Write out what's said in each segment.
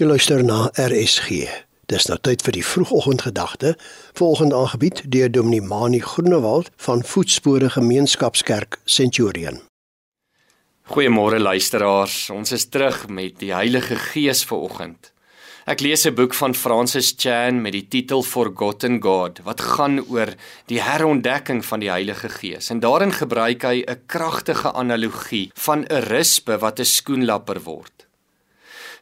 Jy luister na RSG. Dis nou tyd vir die vroegoggendgedagte, volgende aangebied deur Dominee Mani Groenewald van Voetspore Gemeenskapskerk Centurion. Goeiemôre luisteraars. Ons is terug met die Heilige Gees vanoggend. Ek lees 'n boek van Francis Chan met die titel Forgotten God wat gaan oor die herontdekking van die Heilige Gees. En daarin gebruik hy 'n kragtige analogie van 'n rispe wat 'n skoenlapper word.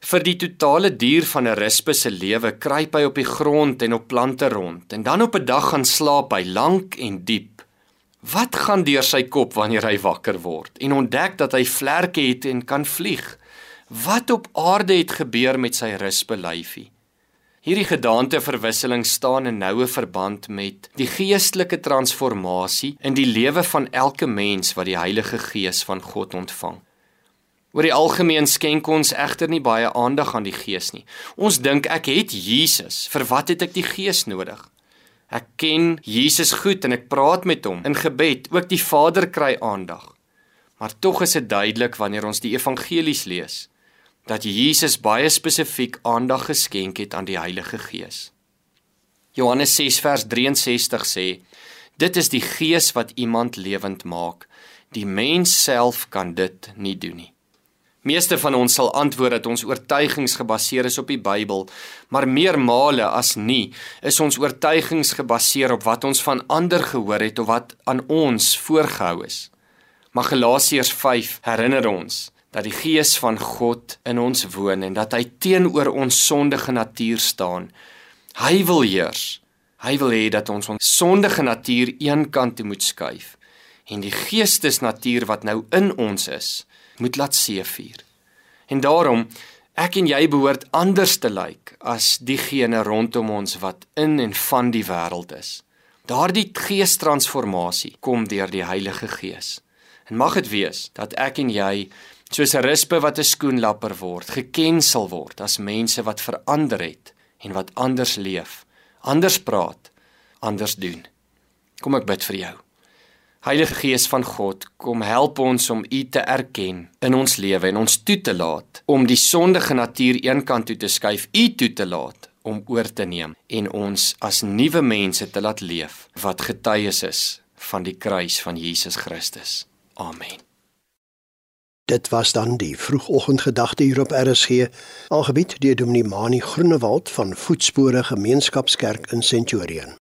Vir die totale dier van 'n rispe se lewe kruip hy op die grond en op plante rond en dan op 'n dag gaan slaap hy lank en diep. Wat gaan deur sy kop wanneer hy wakker word en ontdek dat hy vlerke het en kan vlieg? Wat op aarde het gebeur met sy rispe lyfie? Hierdie gedaanteverwisseling staan in noue verband met die geestelike transformasie in die lewe van elke mens wat die Heilige Gees van God ontvang. Oor die algemeen skenk ons egter nie baie aandag aan die Gees nie. Ons dink ek het Jesus, vir wat het ek die Gees nodig? Ek ken Jesus goed en ek praat met hom in gebed, ook die Vader kry aandag. Maar tog is dit duidelik wanneer ons die evangelies lees dat Jesus baie spesifiek aandag geskenk het aan die Heilige Gees. Johannes 6 vers 63 sê: Dit is die Gees wat iemand lewend maak. Die mens self kan dit nie doen nie. Meeste van ons sal antwoord dat ons oortuigings gebaseer is op die Bybel, maar meermale as nie, is ons oortuigings gebaseer op wat ons van ander gehoor het of wat aan ons voorgehou is. Maar Galasiërs 5 herinner ons dat die Gees van God in ons woon en dat hy teenoor ons sondige natuur staan. Hy wil heers. Hy wil hê dat ons ons sondige natuur eenkant toe moet skuif en die geestesnatuur wat nou in ons is, moet laat seevier. En daarom ek en jy behoort anders te lyk as diegene rondom ons wat in en van die wêreld is. Daardie geestransformasie kom deur die Heilige Gees. En mag dit wees dat ek en jy soos 'n rispe wat 'n skoenlapper word, geken sal word as mense wat verander het en wat anders leef, anders praat, anders doen. Kom ek bid vir jou. Heilige Gees van God, kom help ons om U te erken in ons lewe en ons toe te laat om die sondige natuur eenkant toe te skuif, U toe te laat om oor te neem en ons as nuwe mense te laat leef wat getuies is van die kruis van Jesus Christus. Amen. Dit was dan die vroegoggendgedagte hier op RSG, aangebied deur Dominee Mani Groenewald van Voetspore Gemeenskapskerk in Centurion.